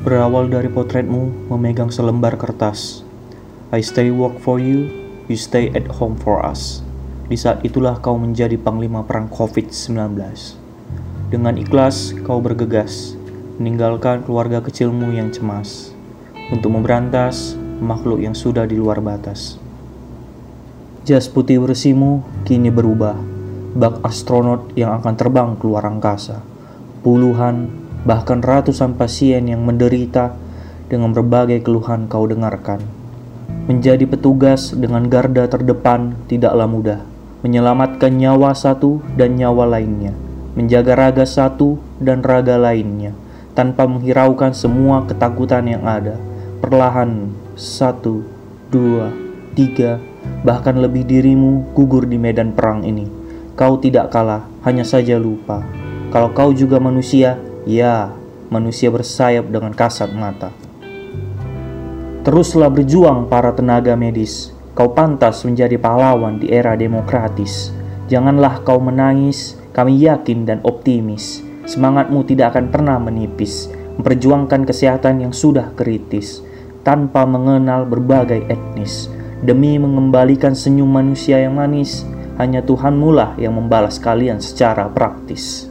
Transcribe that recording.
Berawal dari potretmu memegang selembar kertas. I stay work for you, you stay at home for us. Di saat itulah kau menjadi panglima perang COVID-19. Dengan ikhlas kau bergegas, meninggalkan keluarga kecilmu yang cemas untuk memberantas makhluk yang sudah di luar batas. Jas putih bersihmu kini berubah, bak astronot yang akan terbang keluar angkasa. Puluhan bahkan ratusan pasien yang menderita dengan berbagai keluhan kau dengarkan. Menjadi petugas dengan garda terdepan tidaklah mudah. Menyelamatkan nyawa satu dan nyawa lainnya. Menjaga raga satu dan raga lainnya. Tanpa menghiraukan semua ketakutan yang ada. Perlahan, satu, dua, tiga, bahkan lebih dirimu gugur di medan perang ini. Kau tidak kalah, hanya saja lupa. Kalau kau juga manusia, Ya, manusia bersayap dengan kasat mata. Teruslah berjuang para tenaga medis. Kau pantas menjadi pahlawan di era demokratis. Janganlah kau menangis, kami yakin dan optimis. Semangatmu tidak akan pernah menipis, memperjuangkan kesehatan yang sudah kritis, tanpa mengenal berbagai etnis. Demi mengembalikan senyum manusia yang manis, hanya Tuhanmulah yang membalas kalian secara praktis.